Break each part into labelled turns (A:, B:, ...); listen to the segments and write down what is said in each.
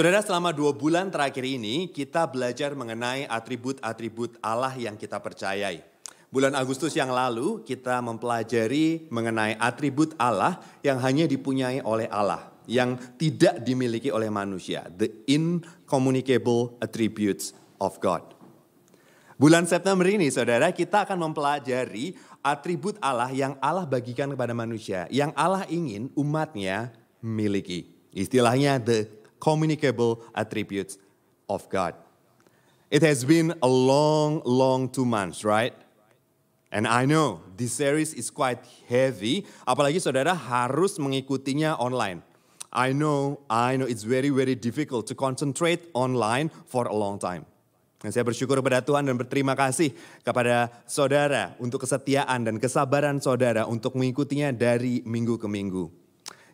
A: Saudara, selama dua bulan terakhir ini kita belajar mengenai atribut-atribut Allah yang kita percayai. Bulan Agustus yang lalu kita mempelajari mengenai atribut Allah yang hanya dipunyai oleh Allah, yang tidak dimiliki oleh manusia, the incommunicable attributes of God. Bulan September ini, saudara, kita akan mempelajari atribut Allah yang Allah bagikan kepada manusia, yang Allah ingin umatnya miliki. Istilahnya the communicable attributes of God. It has been a long, long two months, right? And I know this series is quite heavy, apalagi saudara harus mengikutinya online. I know, I know it's very, very difficult to concentrate online for a long time. Dan saya bersyukur kepada Tuhan dan berterima kasih kepada saudara untuk kesetiaan dan kesabaran saudara untuk mengikutinya dari minggu ke minggu.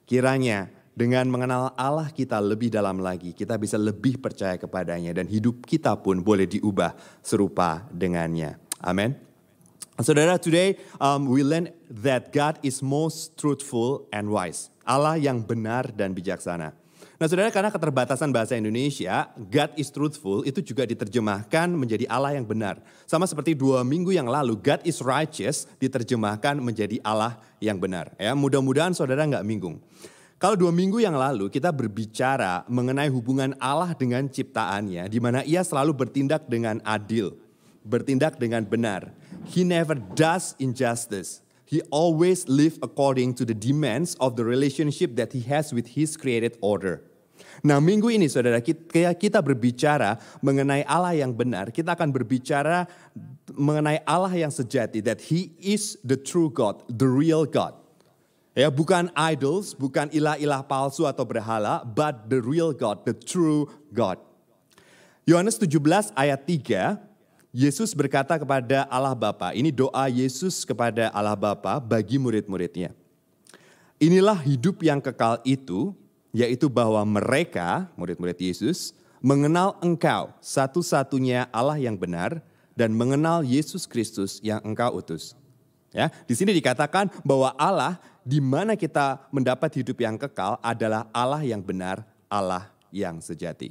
A: Kiranya dengan mengenal Allah kita lebih dalam lagi, kita bisa lebih percaya kepadanya dan hidup kita pun boleh diubah serupa dengannya. Amin. Saudara, today um, we learn that God is most truthful and wise. Allah yang benar dan bijaksana. Nah saudara karena keterbatasan bahasa Indonesia, God is truthful itu juga diterjemahkan menjadi Allah yang benar. Sama seperti dua minggu yang lalu, God is righteous diterjemahkan menjadi Allah yang benar. Ya, mudah-mudahan saudara nggak bingung. Kalau dua minggu yang lalu kita berbicara mengenai hubungan Allah dengan ciptaannya, di mana ia selalu bertindak dengan adil, bertindak dengan benar. He never does injustice. He always live according to the demands of the relationship that he has with his created order. Nah minggu ini saudara kita berbicara mengenai Allah yang benar. Kita akan berbicara mengenai Allah yang sejati. That he is the true God, the real God. Ya, bukan idols, bukan ilah-ilah palsu atau berhala, but the real God, the true God. Yohanes 17 ayat 3, Yesus berkata kepada Allah Bapa, ini doa Yesus kepada Allah Bapa bagi murid-muridnya. Inilah hidup yang kekal itu, yaitu bahwa mereka, murid-murid Yesus, mengenal engkau satu-satunya Allah yang benar dan mengenal Yesus Kristus yang engkau utus. Ya, di sini dikatakan bahwa Allah di mana kita mendapat hidup yang kekal adalah Allah yang benar, Allah yang sejati.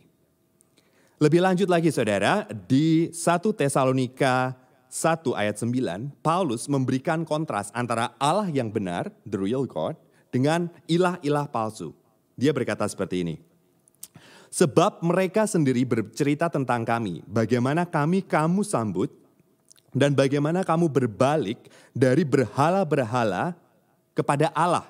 A: Lebih lanjut lagi saudara, di 1 Tesalonika 1 ayat 9, Paulus memberikan kontras antara Allah yang benar, the real God, dengan ilah-ilah palsu. Dia berkata seperti ini. Sebab mereka sendiri bercerita tentang kami, bagaimana kami kamu sambut, dan bagaimana kamu berbalik dari berhala-berhala kepada Allah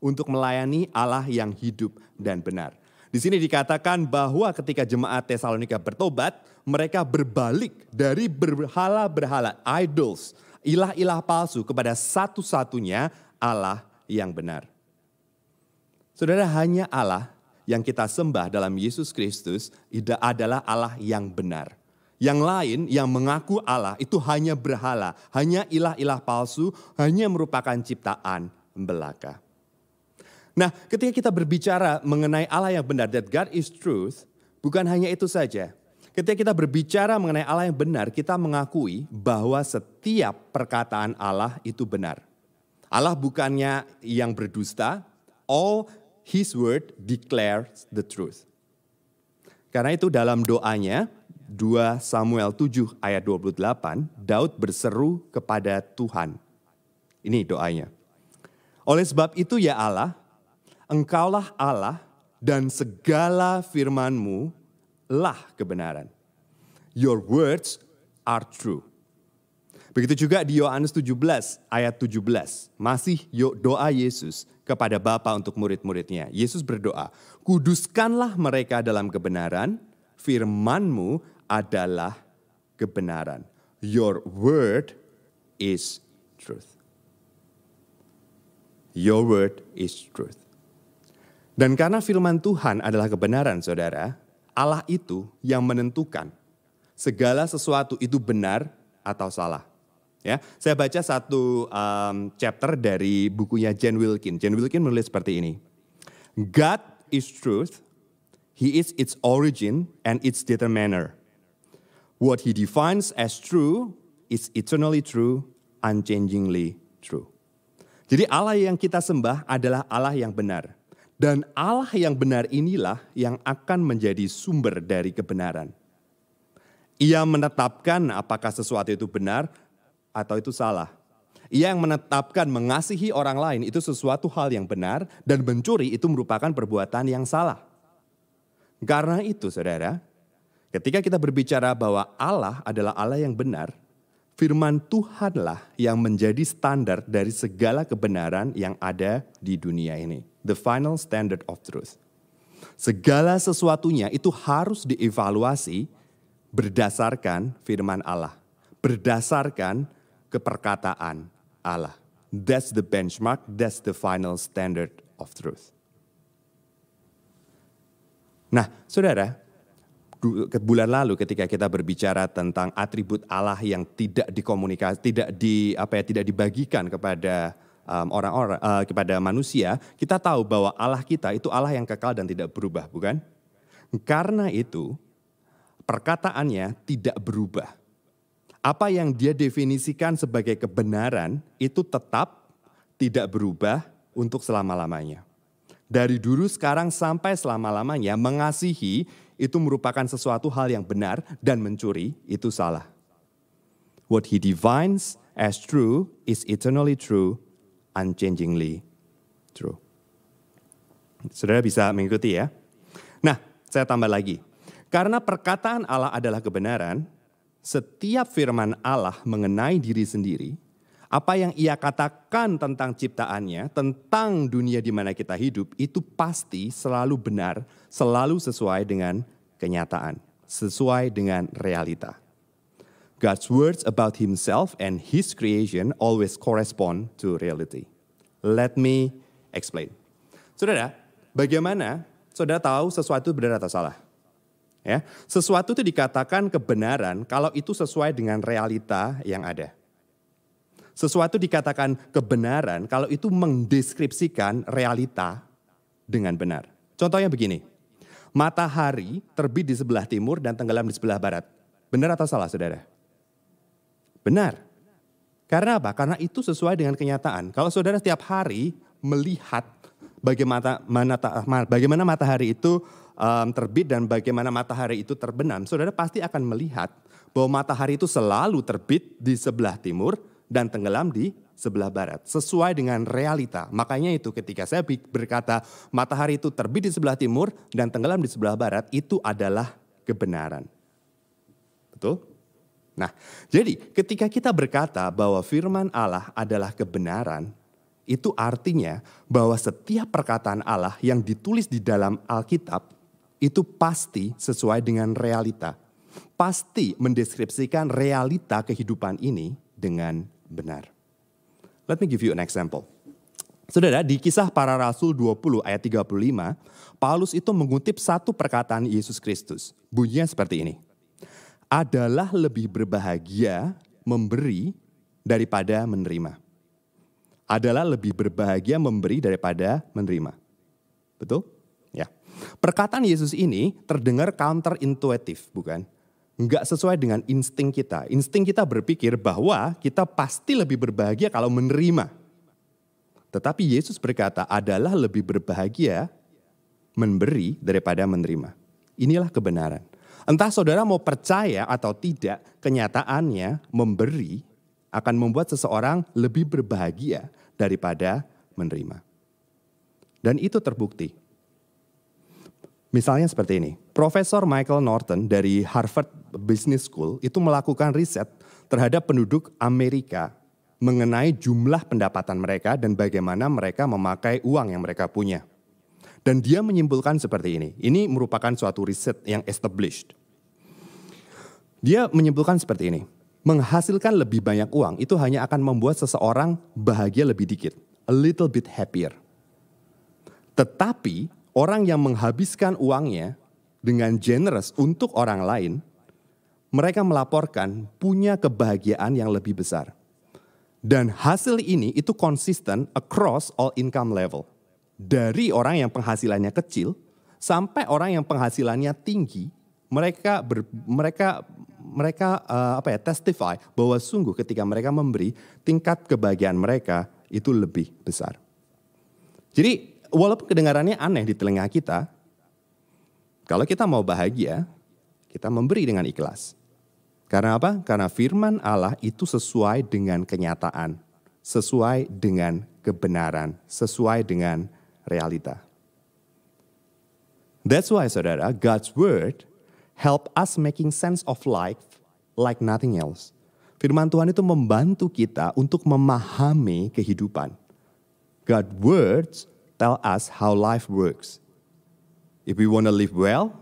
A: untuk melayani Allah yang hidup dan benar. Di sini dikatakan bahwa ketika jemaat Tesalonika bertobat, mereka berbalik dari berhala-berhala, idols, ilah-ilah palsu kepada satu-satunya Allah yang benar. Saudara, hanya Allah yang kita sembah dalam Yesus Kristus adalah Allah yang benar. Yang lain yang mengaku Allah itu hanya berhala, hanya ilah-ilah palsu, hanya merupakan ciptaan belaka. Nah, ketika kita berbicara mengenai Allah yang benar, that God is truth, bukan hanya itu saja. Ketika kita berbicara mengenai Allah yang benar, kita mengakui bahwa setiap perkataan Allah itu benar. Allah bukannya yang berdusta, all his word declares the truth. Karena itu dalam doanya, 2 Samuel 7 ayat 28, Daud berseru kepada Tuhan. Ini doanya. Oleh sebab itu ya Allah, engkaulah Allah dan segala firmanmu lah kebenaran. Your words are true. Begitu juga di Yohanes 17 ayat 17. Masih doa Yesus kepada Bapa untuk murid-muridnya. Yesus berdoa, kuduskanlah mereka dalam kebenaran, firmanmu adalah kebenaran. Your word is truth. Your word is truth. Dan karena firman Tuhan adalah kebenaran saudara, Allah itu yang menentukan segala sesuatu itu benar atau salah. Ya, saya baca satu um, chapter dari bukunya Jen Wilkin. Jen Wilkin menulis seperti ini. God is truth, He is its origin and its determiner. What He defines as true is eternally true, unchangingly true. Jadi Allah yang kita sembah adalah Allah yang benar. Dan Allah yang benar inilah yang akan menjadi sumber dari kebenaran. Ia menetapkan apakah sesuatu itu benar atau itu salah. Ia yang menetapkan mengasihi orang lain itu sesuatu hal yang benar dan mencuri itu merupakan perbuatan yang salah. Karena itu saudara, ketika kita berbicara bahwa Allah adalah Allah yang benar, firman Tuhanlah yang menjadi standar dari segala kebenaran yang ada di dunia ini. The final standard of truth. Segala sesuatunya itu harus dievaluasi berdasarkan firman Allah. Berdasarkan keperkataan Allah. That's the benchmark, that's the final standard of truth. Nah, saudara, bulan lalu ketika kita berbicara tentang atribut Allah yang tidak dikomunikasi, tidak di apa ya, tidak dibagikan kepada orang-orang um, uh, kepada manusia, kita tahu bahwa Allah kita itu Allah yang kekal dan tidak berubah, bukan? Karena itu perkataannya tidak berubah. Apa yang dia definisikan sebagai kebenaran itu tetap tidak berubah untuk selama-lamanya dari dulu sekarang sampai selama-lamanya mengasihi itu merupakan sesuatu hal yang benar dan mencuri itu salah. What he defines as true is eternally true, unchangingly true. Saudara bisa mengikuti ya. Nah, saya tambah lagi. Karena perkataan Allah adalah kebenaran, setiap firman Allah mengenai diri sendiri apa yang ia katakan tentang ciptaannya, tentang dunia di mana kita hidup, itu pasti selalu benar, selalu sesuai dengan kenyataan, sesuai dengan realita. God's words about himself and his creation always correspond to reality. Let me explain. Saudara, bagaimana saudara tahu sesuatu benar atau salah? Ya, sesuatu itu dikatakan kebenaran kalau itu sesuai dengan realita yang ada. Sesuatu dikatakan kebenaran kalau itu mendeskripsikan realita dengan benar. Contohnya begini, matahari terbit di sebelah timur dan tenggelam di sebelah barat. Benar atau salah saudara? Benar. Karena apa? Karena itu sesuai dengan kenyataan. Kalau saudara setiap hari melihat bagaimana, bagaimana matahari itu um, terbit dan bagaimana matahari itu terbenam, saudara pasti akan melihat bahwa matahari itu selalu terbit di sebelah timur dan tenggelam di sebelah barat. Sesuai dengan realita. Makanya itu ketika saya berkata matahari itu terbit di sebelah timur dan tenggelam di sebelah barat, itu adalah kebenaran. Betul? Nah, jadi ketika kita berkata bahwa firman Allah adalah kebenaran, itu artinya bahwa setiap perkataan Allah yang ditulis di dalam Alkitab itu pasti sesuai dengan realita. Pasti mendeskripsikan realita kehidupan ini dengan benar. Let me give you an example. Saudara, di kisah para rasul 20 ayat 35, Paulus itu mengutip satu perkataan Yesus Kristus. Bunyinya seperti ini. Adalah lebih berbahagia memberi daripada menerima. Adalah lebih berbahagia memberi daripada menerima. Betul? Ya. Perkataan Yesus ini terdengar counterintuitif, bukan? Nggak sesuai dengan insting kita. Insting kita berpikir bahwa kita pasti lebih berbahagia kalau menerima. Tetapi Yesus berkata adalah lebih berbahagia memberi daripada menerima. Inilah kebenaran. Entah saudara mau percaya atau tidak, kenyataannya memberi akan membuat seseorang lebih berbahagia daripada menerima. Dan itu terbukti. Misalnya seperti ini, Profesor Michael Norton dari Harvard Business School itu melakukan riset terhadap penduduk Amerika mengenai jumlah pendapatan mereka dan bagaimana mereka memakai uang yang mereka punya. Dan dia menyimpulkan seperti ini. Ini merupakan suatu riset yang established. Dia menyimpulkan seperti ini. Menghasilkan lebih banyak uang itu hanya akan membuat seseorang bahagia lebih dikit. A little bit happier. Tetapi orang yang menghabiskan uangnya dengan generous untuk orang lain, mereka melaporkan punya kebahagiaan yang lebih besar. Dan hasil ini itu konsisten across all income level. Dari orang yang penghasilannya kecil sampai orang yang penghasilannya tinggi, mereka ber, mereka mereka uh, apa ya testify bahwa sungguh ketika mereka memberi tingkat kebahagiaan mereka itu lebih besar. Jadi walaupun kedengarannya aneh di telinga kita, kalau kita mau bahagia, kita memberi dengan ikhlas. Karena apa? Karena firman Allah itu sesuai dengan kenyataan, sesuai dengan kebenaran, sesuai dengan realita. That's why saudara, God's word help us making sense of life like nothing else. Firman Tuhan itu membantu kita untuk memahami kehidupan. God words tell us how life works. If we want to live well,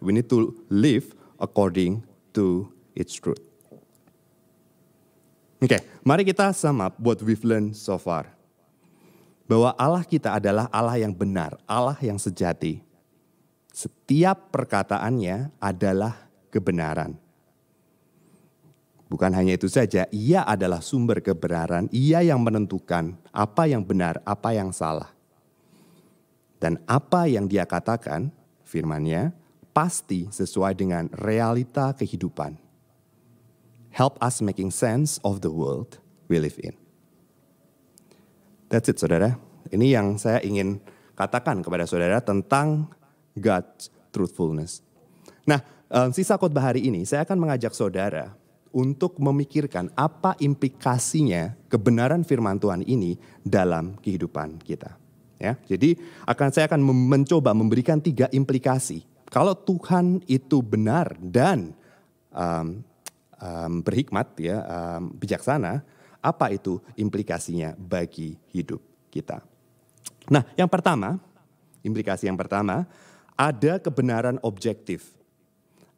A: we need to live according to its truth. Oke, okay, mari kita sum up what we've learned so far. Bahwa Allah kita adalah Allah yang benar, Allah yang sejati. Setiap perkataannya adalah kebenaran. Bukan hanya itu saja, ia adalah sumber kebenaran, ia yang menentukan apa yang benar, apa yang salah. Dan apa yang dia katakan, firmannya, pasti sesuai dengan realita kehidupan. Help us making sense of the world we live in. That's it, saudara. Ini yang saya ingin katakan kepada saudara tentang God's truthfulness. Nah, sisa khotbah hari ini saya akan mengajak saudara untuk memikirkan apa implikasinya kebenaran firman Tuhan ini dalam kehidupan kita. Ya, jadi akan saya akan mencoba memberikan tiga implikasi. Kalau Tuhan itu benar dan um, um, berhikmat, ya, um, bijaksana, apa itu implikasinya bagi hidup kita? Nah, yang pertama, implikasi yang pertama, ada kebenaran objektif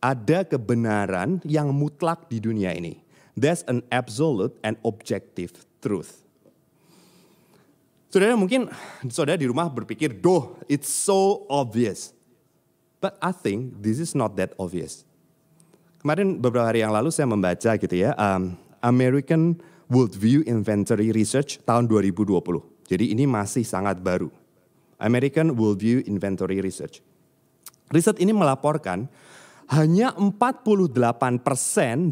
A: ada kebenaran yang mutlak di dunia ini. There's an absolute and objective truth. Saudara mungkin saudara di rumah berpikir, doh, it's so obvious. But I think this is not that obvious. Kemarin beberapa hari yang lalu saya membaca gitu ya, um, American Worldview Inventory Research tahun 2020. Jadi ini masih sangat baru. American Worldview Inventory Research. Riset ini melaporkan hanya 48%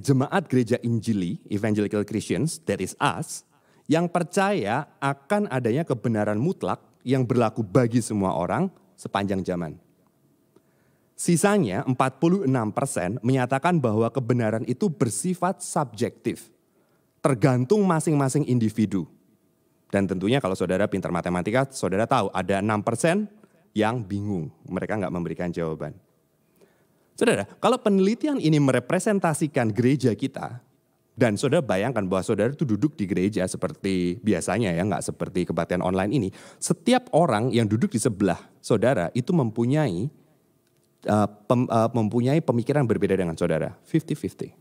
A: jemaat gereja Injili, Evangelical Christians, that is us, yang percaya akan adanya kebenaran mutlak yang berlaku bagi semua orang sepanjang zaman. Sisanya 46% menyatakan bahwa kebenaran itu bersifat subjektif, tergantung masing-masing individu. Dan tentunya kalau saudara pintar matematika, saudara tahu ada 6% yang bingung, mereka nggak memberikan jawaban. Saudara, kalau penelitian ini merepresentasikan gereja kita, dan saudara bayangkan bahwa saudara itu duduk di gereja seperti biasanya ya, nggak seperti kebaktian online ini. Setiap orang yang duduk di sebelah saudara itu mempunyai uh, pem, uh, mempunyai pemikiran berbeda dengan saudara, 50-50.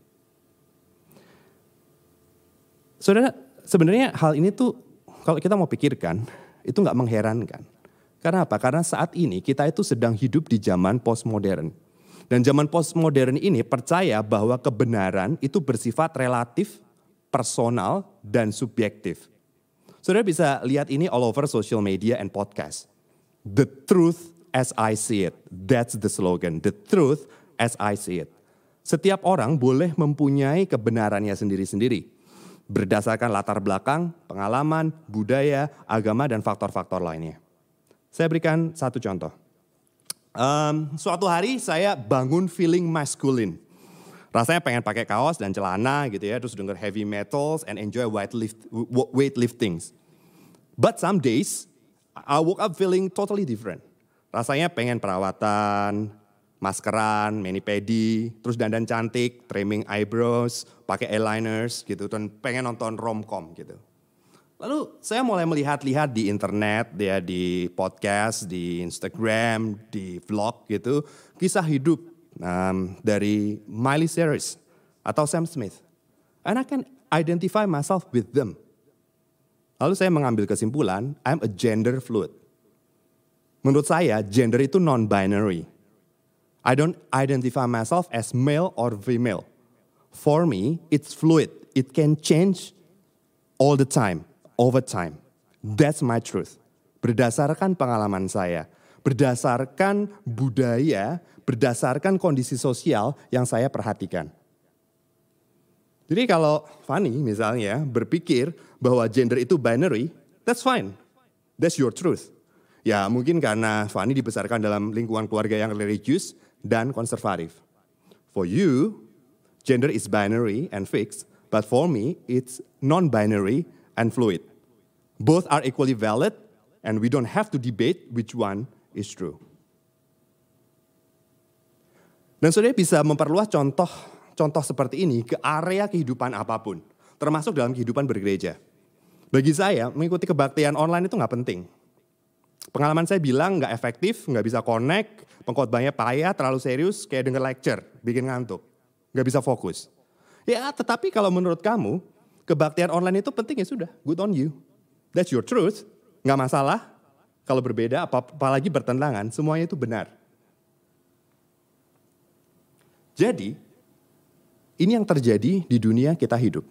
A: Saudara, sebenarnya hal ini tuh kalau kita mau pikirkan, itu nggak mengherankan. Karena apa? Karena saat ini kita itu sedang hidup di zaman postmodern dan zaman postmodern ini percaya bahwa kebenaran itu bersifat relatif, personal, dan subjektif. Saudara bisa lihat ini all over social media and podcast. The truth as I see it. That's the slogan. The truth as I see it. Setiap orang boleh mempunyai kebenarannya sendiri-sendiri. Berdasarkan latar belakang, pengalaman, budaya, agama, dan faktor-faktor lainnya. Saya berikan satu contoh. Um, suatu hari saya bangun feeling masculine. Rasanya pengen pakai kaos dan celana gitu ya, terus denger heavy metals and enjoy weight lift, weightliftings. But some days I woke up feeling totally different. Rasanya pengen perawatan, maskeran, mani pedi, terus dandan cantik, trimming eyebrows, pakai eyeliners gitu, dan pengen nonton romcom gitu. Lalu saya mulai melihat-lihat di internet, dia di podcast, di Instagram, di vlog gitu, kisah hidup um, dari Miley Cyrus atau Sam Smith. And I can identify myself with them. Lalu saya mengambil kesimpulan, I'm a gender fluid. Menurut saya, gender itu non-binary. I don't identify myself as male or female. For me, it's fluid. It can change all the time over time. That's my truth. Berdasarkan pengalaman saya, berdasarkan budaya, berdasarkan kondisi sosial yang saya perhatikan. Jadi kalau Fanny misalnya berpikir bahwa gender itu binary, that's fine. That's your truth. Ya mungkin karena Fani dibesarkan dalam lingkungan keluarga yang religius dan konservatif. For you, gender is binary and fixed, but for me, it's non-binary and fluid. Both are equally valid, and we don't have to debate which one is true. Dan saudara bisa memperluas contoh contoh seperti ini ke area kehidupan apa pun, termasuk dalam kehidupan bergereja. Bagi saya, mengikuti kebaktian online itu nggak penting. Pengalaman saya bilang nggak efektif, nggak bisa connect, pengkhotbahnya payah, terlalu serius, kayak denger lecture, bikin ngantuk, nggak bisa fokus. Ya, tetapi kalau menurut kamu, kebaktian online itu penting ya sudah, good on you. That's your truth, nggak masalah. Kalau berbeda, apalagi bertentangan, semuanya itu benar. Jadi, ini yang terjadi di dunia kita hidup.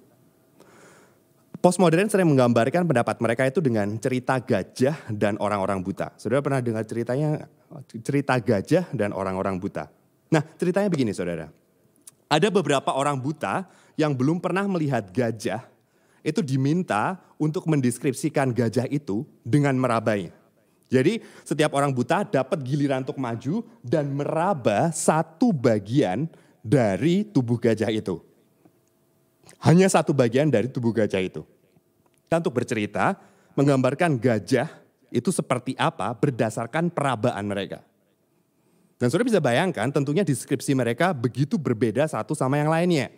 A: Postmodern sering menggambarkan pendapat mereka itu dengan cerita gajah dan orang-orang buta. Saudara pernah dengar ceritanya cerita gajah dan orang-orang buta? Nah, ceritanya begini saudara. Ada beberapa orang buta yang belum pernah melihat gajah itu diminta untuk mendeskripsikan gajah itu dengan merabanya. Jadi setiap orang buta dapat giliran untuk maju dan meraba satu bagian dari tubuh gajah itu. Hanya satu bagian dari tubuh gajah itu. Dan untuk bercerita, menggambarkan gajah itu seperti apa berdasarkan perabaan mereka. Dan sudah bisa bayangkan tentunya deskripsi mereka begitu berbeda satu sama yang lainnya.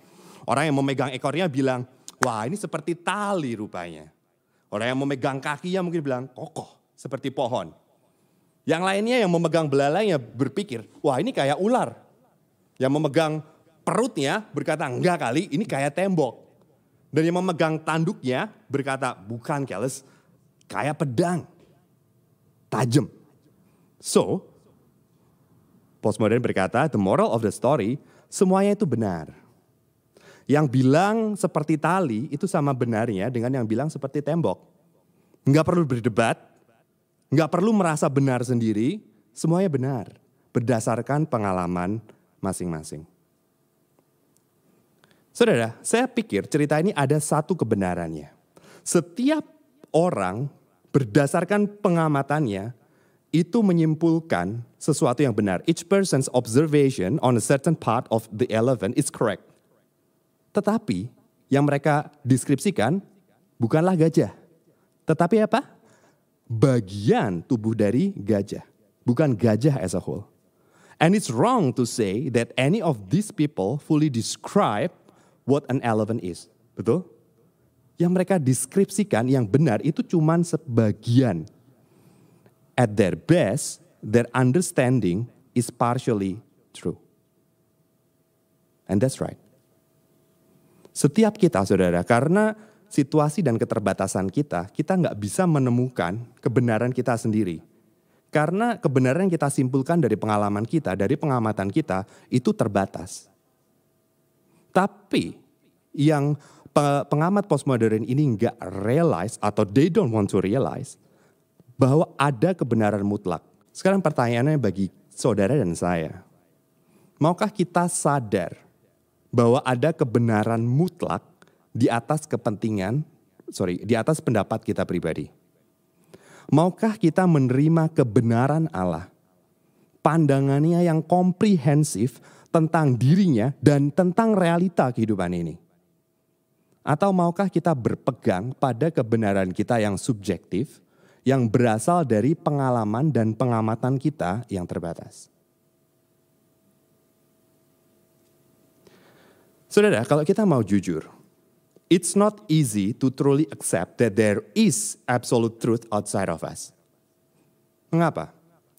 A: Orang yang memegang ekornya bilang, wah ini seperti tali rupanya. Orang yang memegang kakinya mungkin bilang, kokoh seperti pohon. Yang lainnya yang memegang belalainya berpikir, wah ini kayak ular. Yang memegang perutnya berkata, enggak kali, ini kayak tembok. Dan yang memegang tanduknya berkata, bukan Keles, kayak pedang. Tajam. So, postmodern berkata, the moral of the story, semuanya itu benar. Yang bilang seperti tali itu sama benarnya dengan yang bilang seperti tembok. Enggak perlu berdebat, Nggak perlu merasa benar sendiri, semuanya benar. Berdasarkan pengalaman masing-masing. Saudara, saya pikir cerita ini ada satu kebenarannya. Setiap orang berdasarkan pengamatannya itu menyimpulkan sesuatu yang benar. Each person's observation on a certain part of the elephant is correct. Tetapi yang mereka deskripsikan bukanlah gajah. Tetapi apa? bagian tubuh dari gajah, bukan gajah as a whole. And it's wrong to say that any of these people fully describe what an elephant is. Betul? Yang mereka deskripsikan yang benar itu cuma sebagian. At their best, their understanding is partially true. And that's right. Setiap kita saudara, karena situasi dan keterbatasan kita, kita nggak bisa menemukan kebenaran kita sendiri. Karena kebenaran yang kita simpulkan dari pengalaman kita, dari pengamatan kita, itu terbatas. Tapi yang pengamat postmodern ini nggak realize atau they don't want to realize bahwa ada kebenaran mutlak. Sekarang pertanyaannya bagi saudara dan saya. Maukah kita sadar bahwa ada kebenaran mutlak di atas kepentingan, sorry, di atas pendapat kita pribadi. Maukah kita menerima kebenaran Allah? Pandangannya yang komprehensif tentang dirinya dan tentang realita kehidupan ini. Atau maukah kita berpegang pada kebenaran kita yang subjektif, yang berasal dari pengalaman dan pengamatan kita yang terbatas? Saudara, kalau kita mau jujur, it's not easy to truly accept that there is absolute truth outside of us. Mengapa?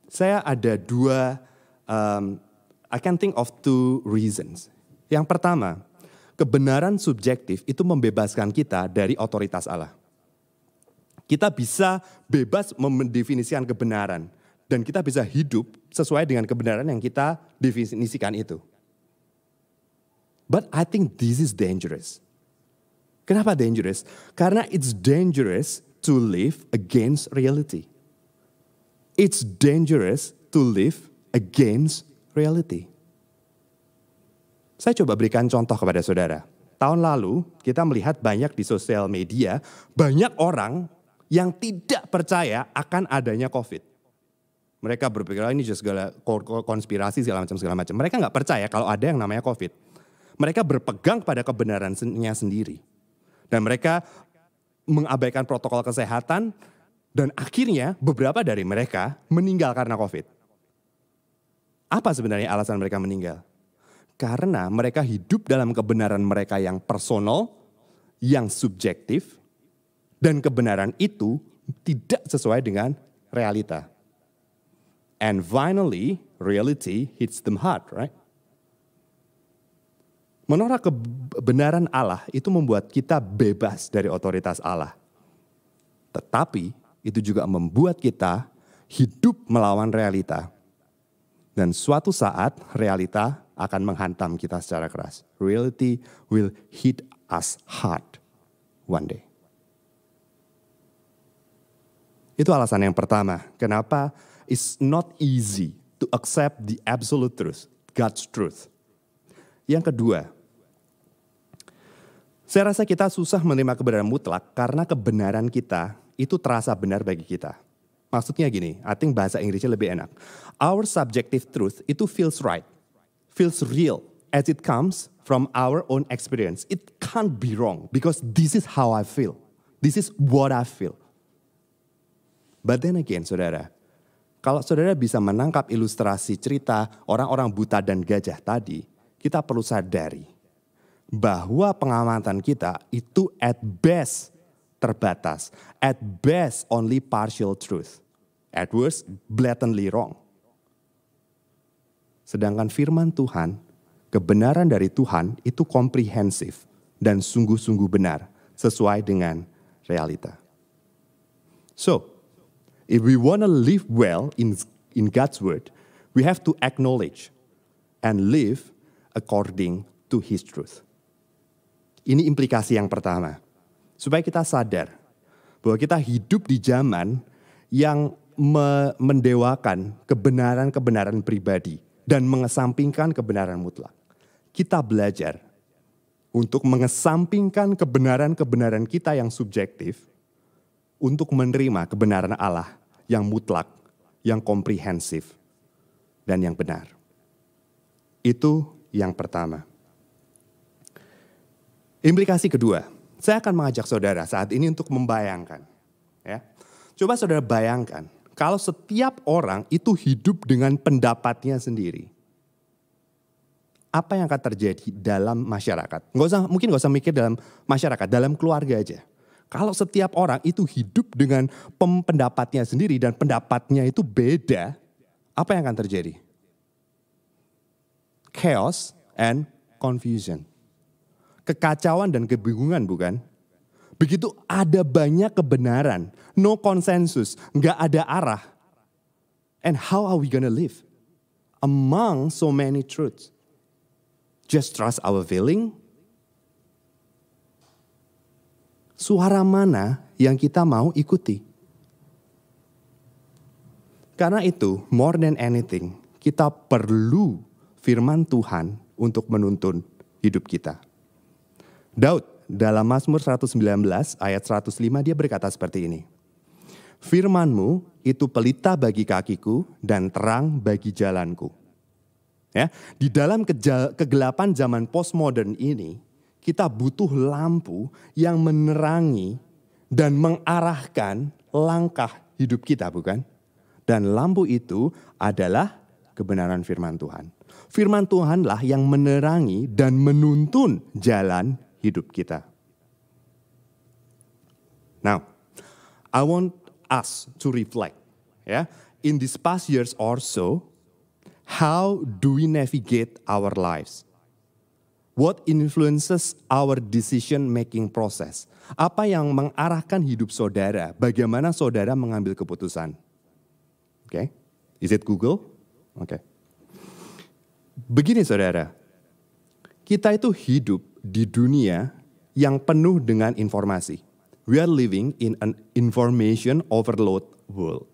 A: Saya ada dua, um, I can think of two reasons. Yang pertama, kebenaran subjektif itu membebaskan kita dari otoritas Allah. Kita bisa bebas mendefinisikan kebenaran dan kita bisa hidup sesuai dengan kebenaran yang kita definisikan itu. But I think this is dangerous. Kenapa dangerous? Karena it's dangerous to live against reality. It's dangerous to live against reality. Saya coba berikan contoh kepada saudara. Tahun lalu kita melihat banyak di sosial media, banyak orang yang tidak percaya akan adanya COVID. Mereka berpikir oh, ini just segala konspirasi segala macam segala macam. Mereka nggak percaya kalau ada yang namanya COVID. Mereka berpegang pada kebenarannya sendiri. Dan mereka mengabaikan protokol kesehatan dan akhirnya beberapa dari mereka meninggal karena COVID. Apa sebenarnya alasan mereka meninggal? Karena mereka hidup dalam kebenaran mereka yang personal, yang subjektif, dan kebenaran itu tidak sesuai dengan realita. And finally, reality hits them hard, right? Menolak kebenaran Allah itu membuat kita bebas dari otoritas Allah. Tetapi itu juga membuat kita hidup melawan realita. Dan suatu saat realita akan menghantam kita secara keras. Reality will hit us hard one day. Itu alasan yang pertama. Kenapa it's not easy to accept the absolute truth, God's truth. Yang kedua, saya rasa kita susah menerima kebenaran mutlak karena kebenaran kita itu terasa benar bagi kita. Maksudnya gini, I think bahasa Inggrisnya lebih enak. Our subjective truth itu feels right, feels real as it comes from our own experience. It can't be wrong because this is how I feel. This is what I feel. But then again, saudara, kalau saudara bisa menangkap ilustrasi cerita orang-orang buta dan gajah tadi, kita perlu sadari bahwa pengamatan kita itu at best terbatas, at best only partial truth, at worst blatantly wrong. Sedangkan firman Tuhan, kebenaran dari Tuhan itu komprehensif dan sungguh-sungguh benar sesuai dengan realita. So, If we want to live well in, in God's word, we have to acknowledge and live according to his truth. Ini implikasi yang pertama. Supaya kita sadar bahwa kita hidup di zaman yang me mendewakan kebenaran-kebenaran pribadi dan mengesampingkan kebenaran mutlak. Kita belajar untuk mengesampingkan kebenaran-kebenaran kita yang subjektif untuk menerima kebenaran Allah yang mutlak, yang komprehensif, dan yang benar. Itu yang pertama. Implikasi kedua, saya akan mengajak saudara saat ini untuk membayangkan. Ya. Coba saudara bayangkan, kalau setiap orang itu hidup dengan pendapatnya sendiri. Apa yang akan terjadi dalam masyarakat? Nggak usah, mungkin nggak usah mikir dalam masyarakat, dalam keluarga aja kalau setiap orang itu hidup dengan pendapatnya sendiri dan pendapatnya itu beda, apa yang akan terjadi? Chaos and confusion. Kekacauan dan kebingungan bukan? Begitu ada banyak kebenaran, no konsensus, nggak ada arah. And how are we gonna live? Among so many truths. Just trust our feeling, suara mana yang kita mau ikuti. Karena itu, more than anything, kita perlu firman Tuhan untuk menuntun hidup kita. Daud dalam Mazmur 119 ayat 105 dia berkata seperti ini. Firmanmu itu pelita bagi kakiku dan terang bagi jalanku. Ya, di dalam kegelapan zaman postmodern ini, kita butuh lampu yang menerangi dan mengarahkan langkah hidup kita, bukan? Dan lampu itu adalah kebenaran firman Tuhan. Firman Tuhanlah yang menerangi dan menuntun jalan hidup kita. Now, I want us to reflect, ya, in these past years or so, how do we navigate our lives? What influences our decision making process? Apa yang mengarahkan hidup saudara? Bagaimana saudara mengambil keputusan? Oke, okay. is it Google? Oke. Okay. Begini saudara, kita itu hidup di dunia yang penuh dengan informasi. We are living in an information overload world.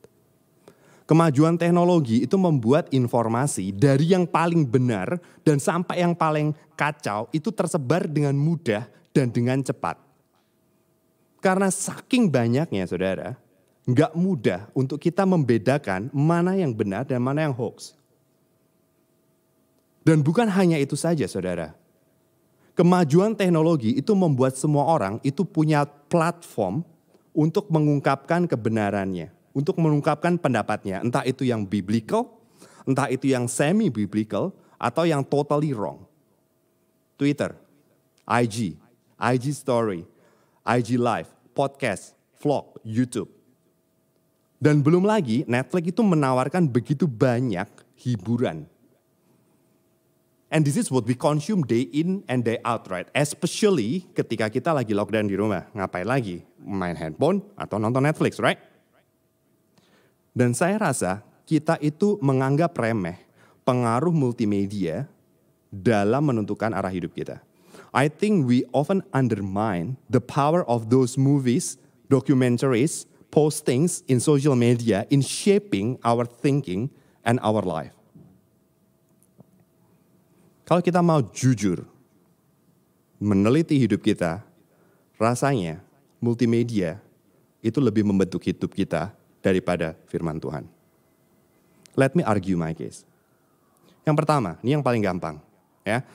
A: Kemajuan teknologi itu membuat informasi dari yang paling benar dan sampai yang paling kacau itu tersebar dengan mudah dan dengan cepat. Karena saking banyaknya saudara, nggak mudah untuk kita membedakan mana yang benar dan mana yang hoax. Dan bukan hanya itu saja saudara. Kemajuan teknologi itu membuat semua orang itu punya platform untuk mengungkapkan kebenarannya. Untuk mengungkapkan pendapatnya. Entah itu yang biblical, entah itu yang semi-biblical, atau yang totally wrong. Twitter, IG, IG Story, IG Live, podcast, vlog, YouTube. Dan belum lagi Netflix itu menawarkan begitu banyak hiburan. And this is what we consume day in and day out, right? Especially ketika kita lagi lockdown di rumah. Ngapain lagi? Main handphone atau nonton Netflix, right? Dan saya rasa kita itu menganggap remeh pengaruh multimedia dalam menentukan arah hidup kita. I think we often undermine the power of those movies, documentaries, postings in social media in shaping our thinking and our life. Kalau kita mau jujur meneliti hidup kita, rasanya multimedia itu lebih membentuk hidup kita daripada firman Tuhan. Let me argue my case. Yang pertama, ini yang paling gampang, ya.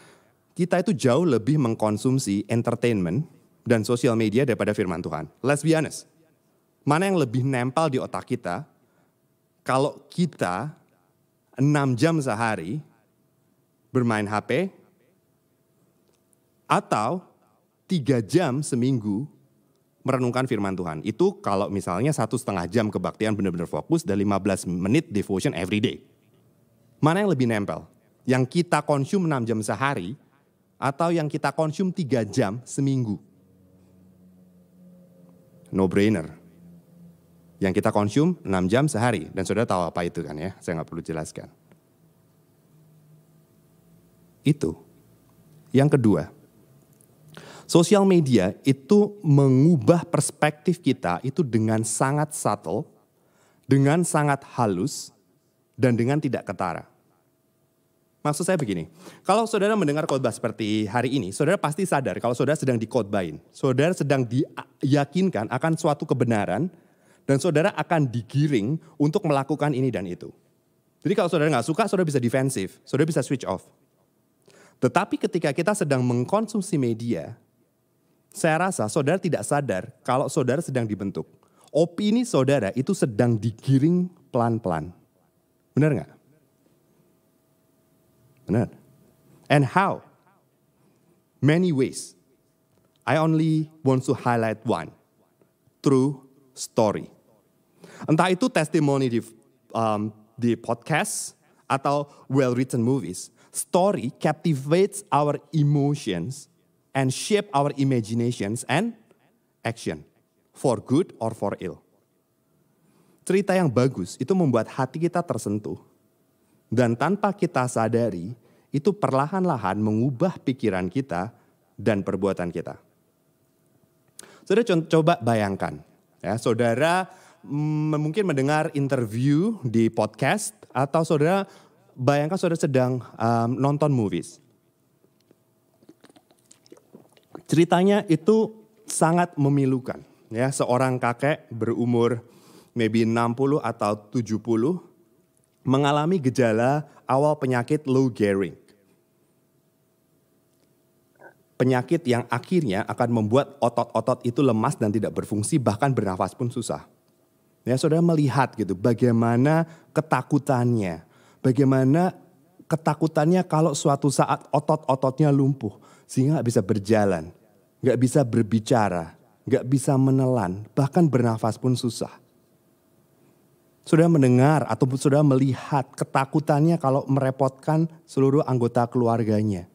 A: Kita itu jauh lebih mengkonsumsi entertainment dan sosial media daripada firman Tuhan. Let's be honest. Mana yang lebih nempel di otak kita kalau kita 6 jam sehari bermain HP atau tiga jam seminggu merenungkan firman Tuhan. Itu kalau misalnya satu setengah jam kebaktian benar-benar fokus dan 15 menit devotion every day. Mana yang lebih nempel? Yang kita konsum 6 jam sehari atau yang kita konsum 3 jam seminggu? No brainer yang kita konsum 6 jam sehari. Dan saudara tahu apa itu kan ya, saya nggak perlu jelaskan. Itu. Yang kedua, sosial media itu mengubah perspektif kita itu dengan sangat subtle, dengan sangat halus, dan dengan tidak ketara. Maksud saya begini, kalau saudara mendengar khotbah seperti hari ini, saudara pasti sadar kalau saudara sedang dikhotbahin. Saudara sedang diyakinkan akan suatu kebenaran dan saudara akan digiring untuk melakukan ini dan itu. Jadi kalau saudara nggak suka, saudara bisa defensif, saudara bisa switch off. Tetapi ketika kita sedang mengkonsumsi media, saya rasa saudara tidak sadar kalau saudara sedang dibentuk. Opini saudara itu sedang digiring pelan-pelan. Benar nggak? Benar. And how? Many ways. I only want to highlight one. True story. Entah itu testimoni di um, di podcast atau well written movies, story captivates our emotions and shape our imaginations and action for good or for ill. Cerita yang bagus itu membuat hati kita tersentuh. Dan tanpa kita sadari, itu perlahan-lahan mengubah pikiran kita dan perbuatan kita. Saudara coba bayangkan, ya, saudara mungkin mendengar interview di podcast atau saudara bayangkan saudara sedang um, nonton movies. Ceritanya itu sangat memilukan. Ya, seorang kakek berumur maybe 60 atau 70 mengalami gejala awal penyakit Lou Gehrig. Penyakit yang akhirnya akan membuat otot-otot itu lemas dan tidak berfungsi bahkan bernafas pun susah. Ya, saudara melihat gitu bagaimana ketakutannya, bagaimana ketakutannya kalau suatu saat otot-ototnya lumpuh sehingga nggak bisa berjalan, nggak bisa berbicara, nggak bisa menelan, bahkan bernafas pun susah. Sudah mendengar atau sudah melihat ketakutannya kalau merepotkan seluruh anggota keluarganya.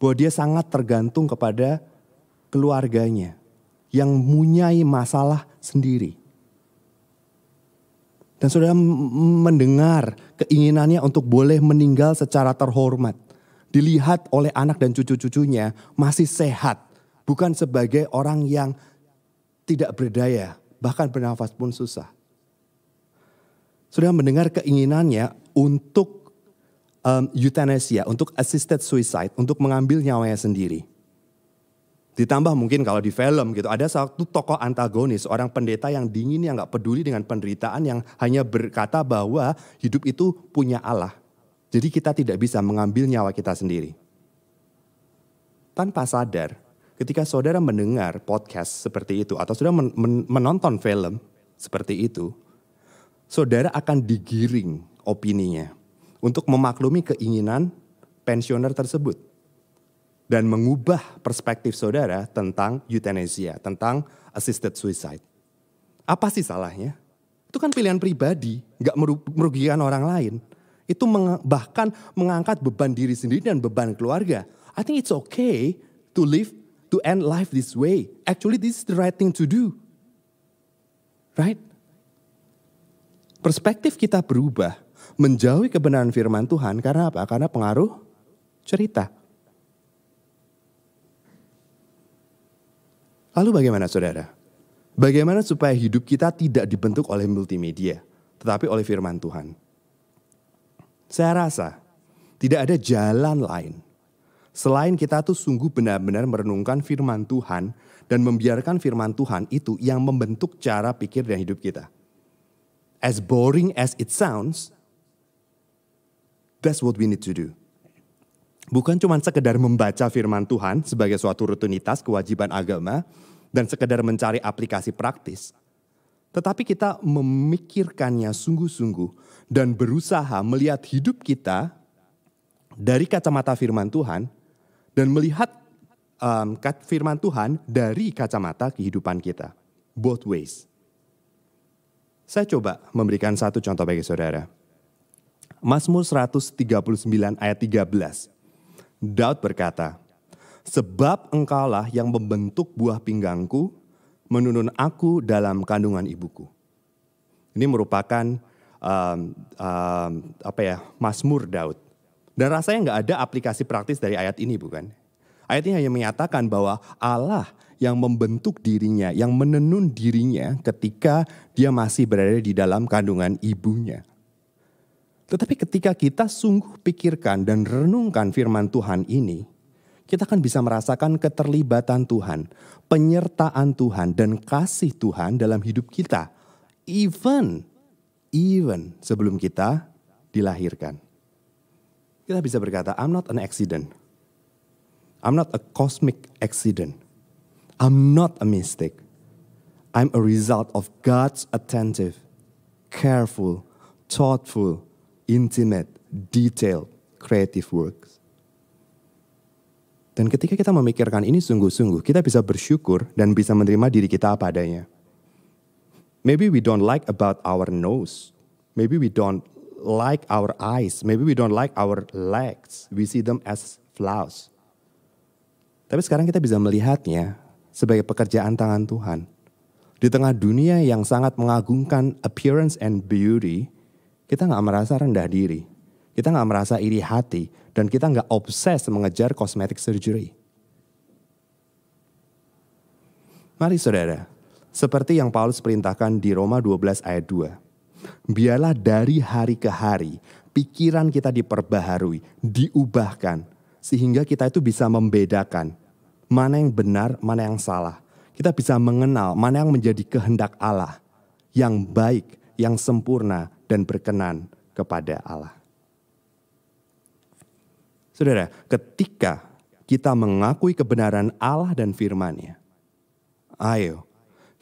A: Bahwa dia sangat tergantung kepada keluarganya yang mempunyai masalah sendiri. Dan saudara mendengar keinginannya untuk boleh meninggal secara terhormat. Dilihat oleh anak dan cucu-cucunya masih sehat. Bukan sebagai orang yang tidak berdaya. Bahkan bernafas pun susah. Sudah mendengar keinginannya untuk um, euthanasia, untuk assisted suicide, untuk mengambil nyawanya sendiri. Ditambah mungkin kalau di film gitu ada satu tokoh antagonis, orang pendeta yang dingin yang nggak peduli dengan penderitaan yang hanya berkata bahwa hidup itu punya Allah. Jadi kita tidak bisa mengambil nyawa kita sendiri. Tanpa sadar, ketika saudara mendengar podcast seperti itu atau sudah men men menonton film seperti itu, saudara akan digiring opininya untuk memaklumi keinginan pensioner tersebut dan mengubah perspektif saudara tentang euthanasia, tentang assisted suicide. Apa sih salahnya? Itu kan pilihan pribadi, nggak merugikan orang lain. Itu meng bahkan mengangkat beban diri sendiri dan beban keluarga. I think it's okay to live to end life this way. Actually, this is the right thing to do. Right? Perspektif kita berubah menjauhi kebenaran firman Tuhan karena apa? Karena pengaruh cerita. Lalu bagaimana saudara? Bagaimana supaya hidup kita tidak dibentuk oleh multimedia, tetapi oleh firman Tuhan? Saya rasa tidak ada jalan lain Selain kita tuh sungguh benar-benar merenungkan firman Tuhan dan membiarkan firman Tuhan itu yang membentuk cara pikir dan hidup kita. As boring as it sounds, that's what we need to do. Bukan cuma sekedar membaca firman Tuhan sebagai suatu rutinitas kewajiban agama dan sekedar mencari aplikasi praktis. Tetapi kita memikirkannya sungguh-sungguh dan berusaha melihat hidup kita dari kacamata firman Tuhan dan melihat um, firman Tuhan dari kacamata kehidupan kita. Both ways. Saya coba memberikan satu contoh bagi saudara. Mazmur 139 ayat 13. Daud berkata, Sebab engkaulah yang membentuk buah pinggangku, menunun aku dalam kandungan ibuku. Ini merupakan um, um, apa ya Mazmur Daud. Dan rasanya nggak ada aplikasi praktis dari ayat ini bukan? Ayat ini hanya menyatakan bahwa Allah yang membentuk dirinya, yang menenun dirinya ketika dia masih berada di dalam kandungan ibunya. Tetapi ketika kita sungguh pikirkan dan renungkan firman Tuhan ini, kita akan bisa merasakan keterlibatan Tuhan, penyertaan Tuhan, dan kasih Tuhan dalam hidup kita. Even, even sebelum kita dilahirkan kita bisa berkata, I'm not an accident. I'm not a cosmic accident. I'm not a mistake. I'm a result of God's attentive, careful, thoughtful, intimate, detailed, creative works. Dan ketika kita memikirkan ini sungguh-sungguh, kita bisa bersyukur dan bisa menerima diri kita apa adanya. Maybe we don't like about our nose. Maybe we don't like our eyes. Maybe we don't like our legs. We see them as flaws. Tapi sekarang kita bisa melihatnya sebagai pekerjaan tangan Tuhan. Di tengah dunia yang sangat mengagungkan appearance and beauty, kita nggak merasa rendah diri. Kita nggak merasa iri hati. Dan kita nggak obses mengejar cosmetic surgery. Mari saudara, seperti yang Paulus perintahkan di Roma 12 ayat 2 Biarlah dari hari ke hari pikiran kita diperbaharui, diubahkan sehingga kita itu bisa membedakan mana yang benar, mana yang salah. Kita bisa mengenal mana yang menjadi kehendak Allah, yang baik, yang sempurna dan berkenan kepada Allah. Saudara, ketika kita mengakui kebenaran Allah dan firman-Nya, ayo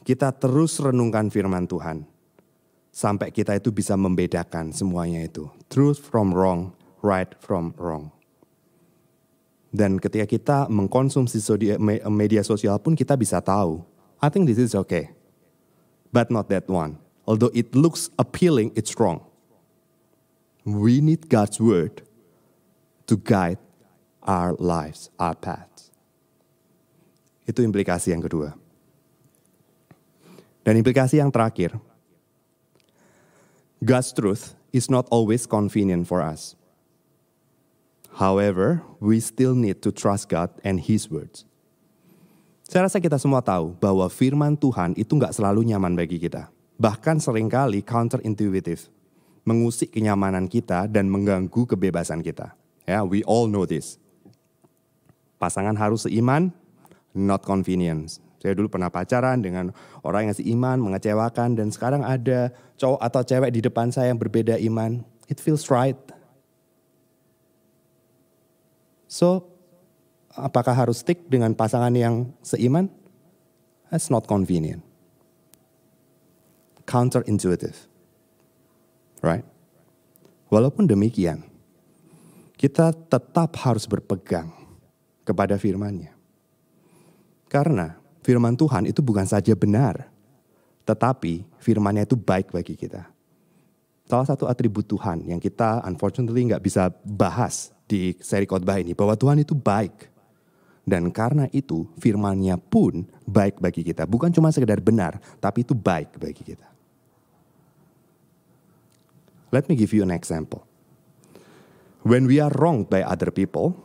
A: kita terus renungkan firman Tuhan sampai kita itu bisa membedakan semuanya itu. Truth from wrong, right from wrong. Dan ketika kita mengkonsumsi media sosial pun kita bisa tahu, I think this is okay. But not that one. Although it looks appealing, it's wrong. We need God's word to guide our lives, our paths. Itu implikasi yang kedua. Dan implikasi yang terakhir, God's truth is not always convenient for us. However, we still need to trust God and His words. Saya rasa kita semua tahu bahwa firman Tuhan itu nggak selalu nyaman bagi kita. Bahkan sering kali counterintuitive, mengusik kenyamanan kita dan mengganggu kebebasan kita. Ya, we all know this. Pasangan harus seiman, not convenience. Saya dulu pernah pacaran dengan orang yang seiman, mengecewakan, dan sekarang ada cowok atau cewek di depan saya yang berbeda iman. It feels right. So, apakah harus stick dengan pasangan yang seiman? That's not convenient. Counterintuitive. Right? Walaupun demikian, kita tetap harus berpegang kepada firman-Nya. Karena firman Tuhan itu bukan saja benar, tetapi firman-Nya itu baik bagi kita. Salah satu atribut Tuhan yang kita unfortunately nggak bisa bahas di seri khotbah ini, bahwa Tuhan itu baik. Dan karena itu firman-Nya pun baik bagi kita. Bukan cuma sekedar benar, tapi itu baik bagi kita. Let me give you an example. When we are wronged by other people,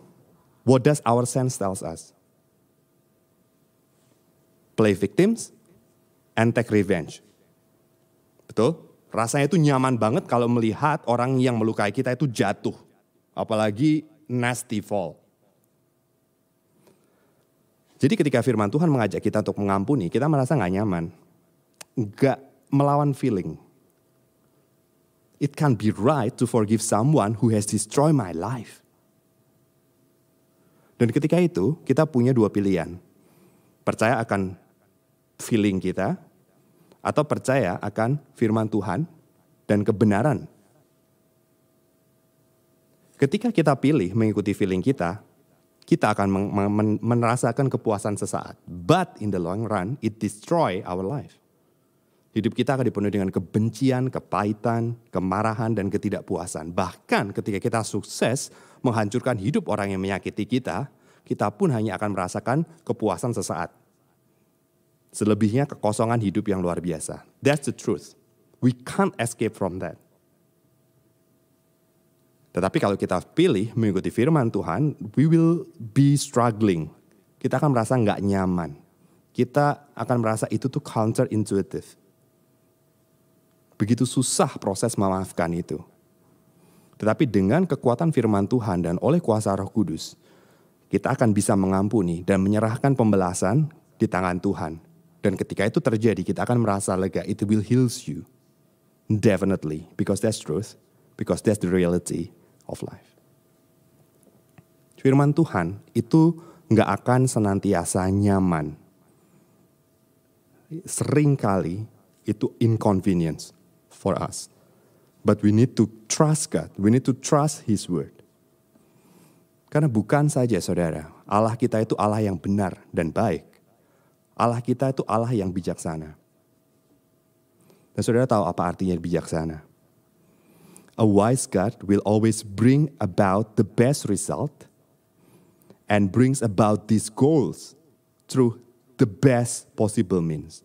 A: what does our sense tells us? Play victims and take revenge. Betul? Rasanya itu nyaman banget kalau melihat orang yang melukai kita itu jatuh. Apalagi nasty fall. Jadi ketika firman Tuhan mengajak kita untuk mengampuni, kita merasa nggak nyaman. Nggak melawan feeling. It can be right to forgive someone who has destroyed my life. Dan ketika itu kita punya dua pilihan. Percaya akan feeling kita atau percaya akan firman Tuhan dan kebenaran. Ketika kita pilih mengikuti feeling kita, kita akan merasakan kepuasan sesaat. But in the long run, it destroy our life. Hidup kita akan dipenuhi dengan kebencian, kepahitan, kemarahan, dan ketidakpuasan. Bahkan ketika kita sukses menghancurkan hidup orang yang menyakiti kita, kita pun hanya akan merasakan kepuasan sesaat. Selebihnya kekosongan hidup yang luar biasa. That's the truth. We can't escape from that. Tetapi kalau kita pilih mengikuti firman Tuhan, we will be struggling. Kita akan merasa nggak nyaman. Kita akan merasa itu tuh counterintuitive. Begitu susah proses memaafkan itu. Tetapi dengan kekuatan firman Tuhan dan oleh kuasa roh kudus, kita akan bisa mengampuni dan menyerahkan pembelasan di tangan Tuhan. Dan ketika itu terjadi, kita akan merasa lega. It will heals you. Definitely. Because that's truth. Because that's the reality of life. Firman Tuhan itu nggak akan senantiasa nyaman. Seringkali itu inconvenience for us. But we need to trust God. We need to trust His word. Karena bukan saja saudara, Allah kita itu Allah yang benar dan baik. Allah kita itu Allah yang bijaksana. Dan saudara tahu apa artinya bijaksana? a wise God will always bring about the best result and brings about these goals through the best possible means.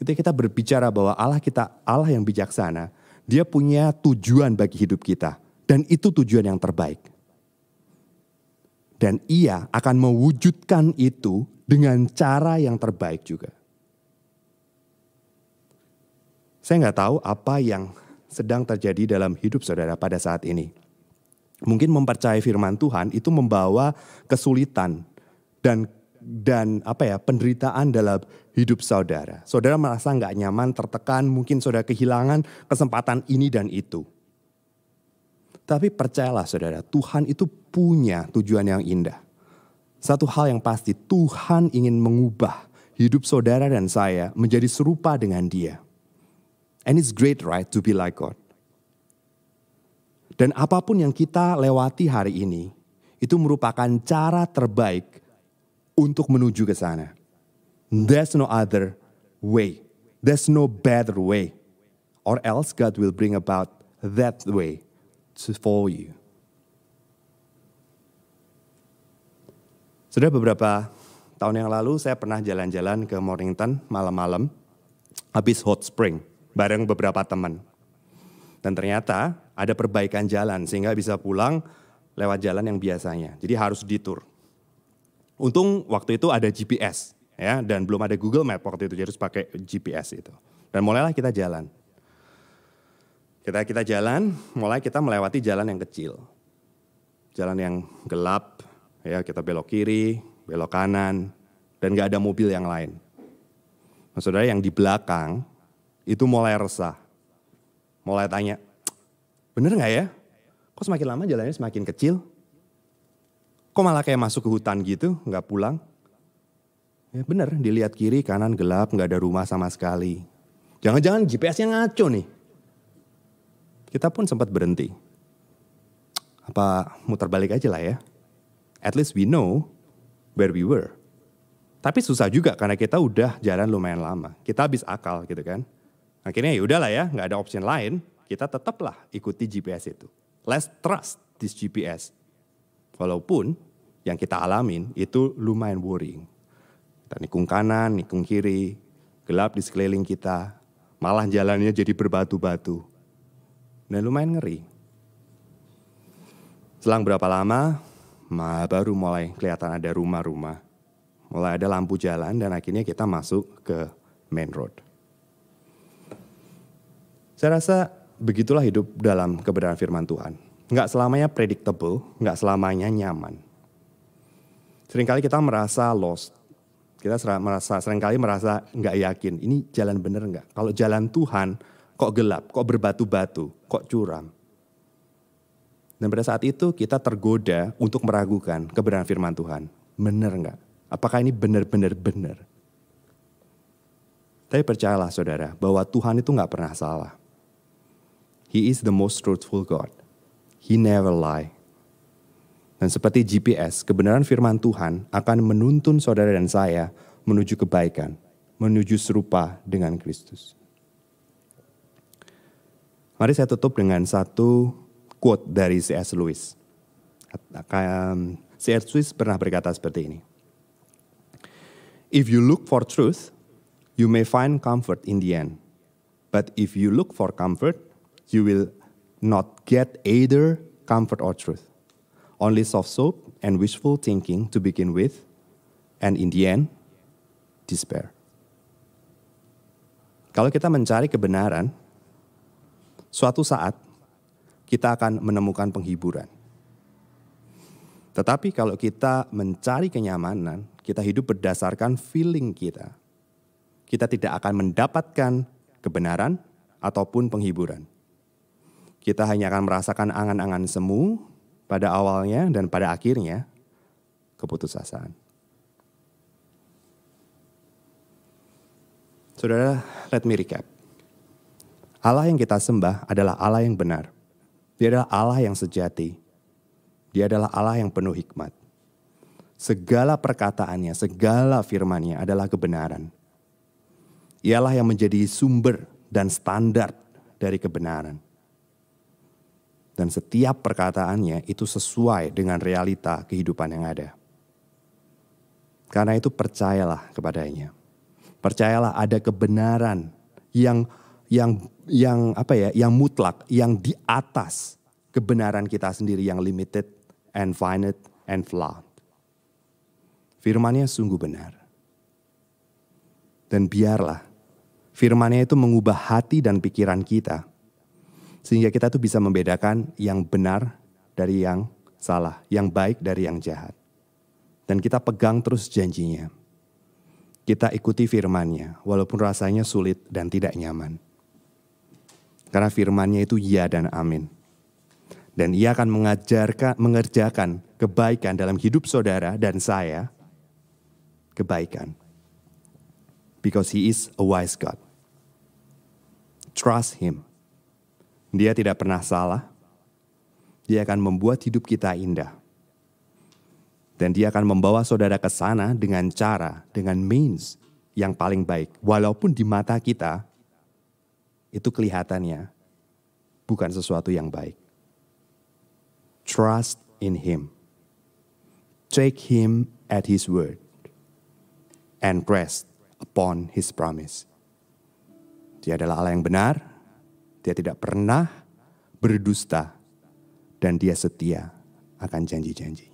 A: Ketika kita berbicara bahwa Allah kita Allah yang bijaksana, dia punya tujuan bagi hidup kita dan itu tujuan yang terbaik. Dan ia akan mewujudkan itu dengan cara yang terbaik juga. Saya nggak tahu apa yang sedang terjadi dalam hidup saudara pada saat ini. Mungkin mempercayai firman Tuhan itu membawa kesulitan dan dan apa ya penderitaan dalam hidup saudara. Saudara merasa nggak nyaman, tertekan, mungkin saudara kehilangan kesempatan ini dan itu. Tapi percayalah saudara, Tuhan itu punya tujuan yang indah. Satu hal yang pasti, Tuhan ingin mengubah hidup saudara dan saya menjadi serupa dengan dia. And it's great right to be like God. Dan apa pun yang kita lewati hari ini, itu merupakan cara terbaik untuk menuju ke sana. There's no other way. There's no better way. Or else God will bring about that way to for you. Sudah beberapa tahun yang lalu saya pernah jalan-jalan ke Mornington malam-malam habis hot spring bareng beberapa teman. Dan ternyata ada perbaikan jalan sehingga bisa pulang lewat jalan yang biasanya. Jadi harus ditur. Untung waktu itu ada GPS ya dan belum ada Google Map waktu itu jadi harus pakai GPS itu. Dan mulailah kita jalan. Kita kita jalan, mulai kita melewati jalan yang kecil. Jalan yang gelap, ya kita belok kiri, belok kanan, dan gak ada mobil yang lain. Nah, saudara yang di belakang itu mulai resah. Mulai tanya, bener gak ya? Kok semakin lama jalannya semakin kecil? Kok malah kayak masuk ke hutan gitu, gak pulang? Ya bener, dilihat kiri kanan gelap, gak ada rumah sama sekali. Jangan-jangan GPS-nya ngaco nih. Kita pun sempat berhenti. Apa muter balik aja lah ya. At least we know where we were. Tapi susah juga karena kita udah jalan lumayan lama. Kita habis akal gitu kan. Akhirnya ya udahlah ya, nggak ada option lain. Kita tetaplah ikuti GPS itu. Let's trust this GPS. Walaupun yang kita alamin itu lumayan worrying. Kita nikung kanan, nikung kiri, gelap di sekeliling kita, malah jalannya jadi berbatu-batu. Dan lumayan ngeri. Selang berapa lama, mah baru mulai kelihatan ada rumah-rumah. Mulai ada lampu jalan dan akhirnya kita masuk ke main road. Saya rasa begitulah hidup dalam kebenaran firman Tuhan. Nggak selamanya predictable, nggak selamanya nyaman. Seringkali kita merasa lost, kita merasa sering kali merasa nggak yakin ini jalan bener nggak. Kalau jalan Tuhan kok gelap, kok berbatu-batu, kok curam. Dan pada saat itu kita tergoda untuk meragukan kebenaran firman Tuhan. Bener nggak? Apakah ini benar-benar benar? Tapi percayalah saudara bahwa Tuhan itu nggak pernah salah. He is the most truthful God. He never lie. Dan seperti GPS, kebenaran firman Tuhan akan menuntun saudara dan saya menuju kebaikan, menuju serupa dengan Kristus. Mari saya tutup dengan satu quote dari C.S. Lewis. C.S. Lewis pernah berkata seperti ini. If you look for truth, you may find comfort in the end. But if you look for comfort, you will not get either comfort or truth only soft soap and wishful thinking to begin with, and in the end, despair. Kalau kita mencari kebenaran, suatu saat kita akan menemukan penghiburan. Tetapi kalau kita mencari kenyamanan, kita hidup berdasarkan feeling kita. Kita tidak akan mendapatkan kebenaran ataupun penghiburan. Kita hanya akan merasakan angan-angan semu pada awalnya dan pada akhirnya keputusasaan. Saudara, let me recap. Allah yang kita sembah adalah Allah yang benar. Dia adalah Allah yang sejati. Dia adalah Allah yang penuh hikmat. Segala perkataannya, segala firmannya adalah kebenaran. Ialah yang menjadi sumber dan standar dari kebenaran dan setiap perkataannya itu sesuai dengan realita kehidupan yang ada. Karena itu percayalah kepadanya. Percayalah ada kebenaran yang yang yang apa ya, yang mutlak, yang di atas kebenaran kita sendiri yang limited and finite and flawed. Firmannya sungguh benar. Dan biarlah firmannya itu mengubah hati dan pikiran kita sehingga kita tuh bisa membedakan yang benar dari yang salah, yang baik dari yang jahat. Dan kita pegang terus janjinya. Kita ikuti firmannya, walaupun rasanya sulit dan tidak nyaman. Karena firmannya itu ya dan amin. Dan ia akan mengajarkan, mengerjakan kebaikan dalam hidup saudara dan saya. Kebaikan. Because he is a wise God. Trust him dia tidak pernah salah. Dia akan membuat hidup kita indah. Dan dia akan membawa saudara ke sana dengan cara, dengan means yang paling baik. Walaupun di mata kita, itu kelihatannya bukan sesuatu yang baik. Trust in Him. Take Him at His word. And rest upon His promise. Dia adalah Allah yang benar, dia tidak pernah berdusta dan dia setia akan janji-janjinya.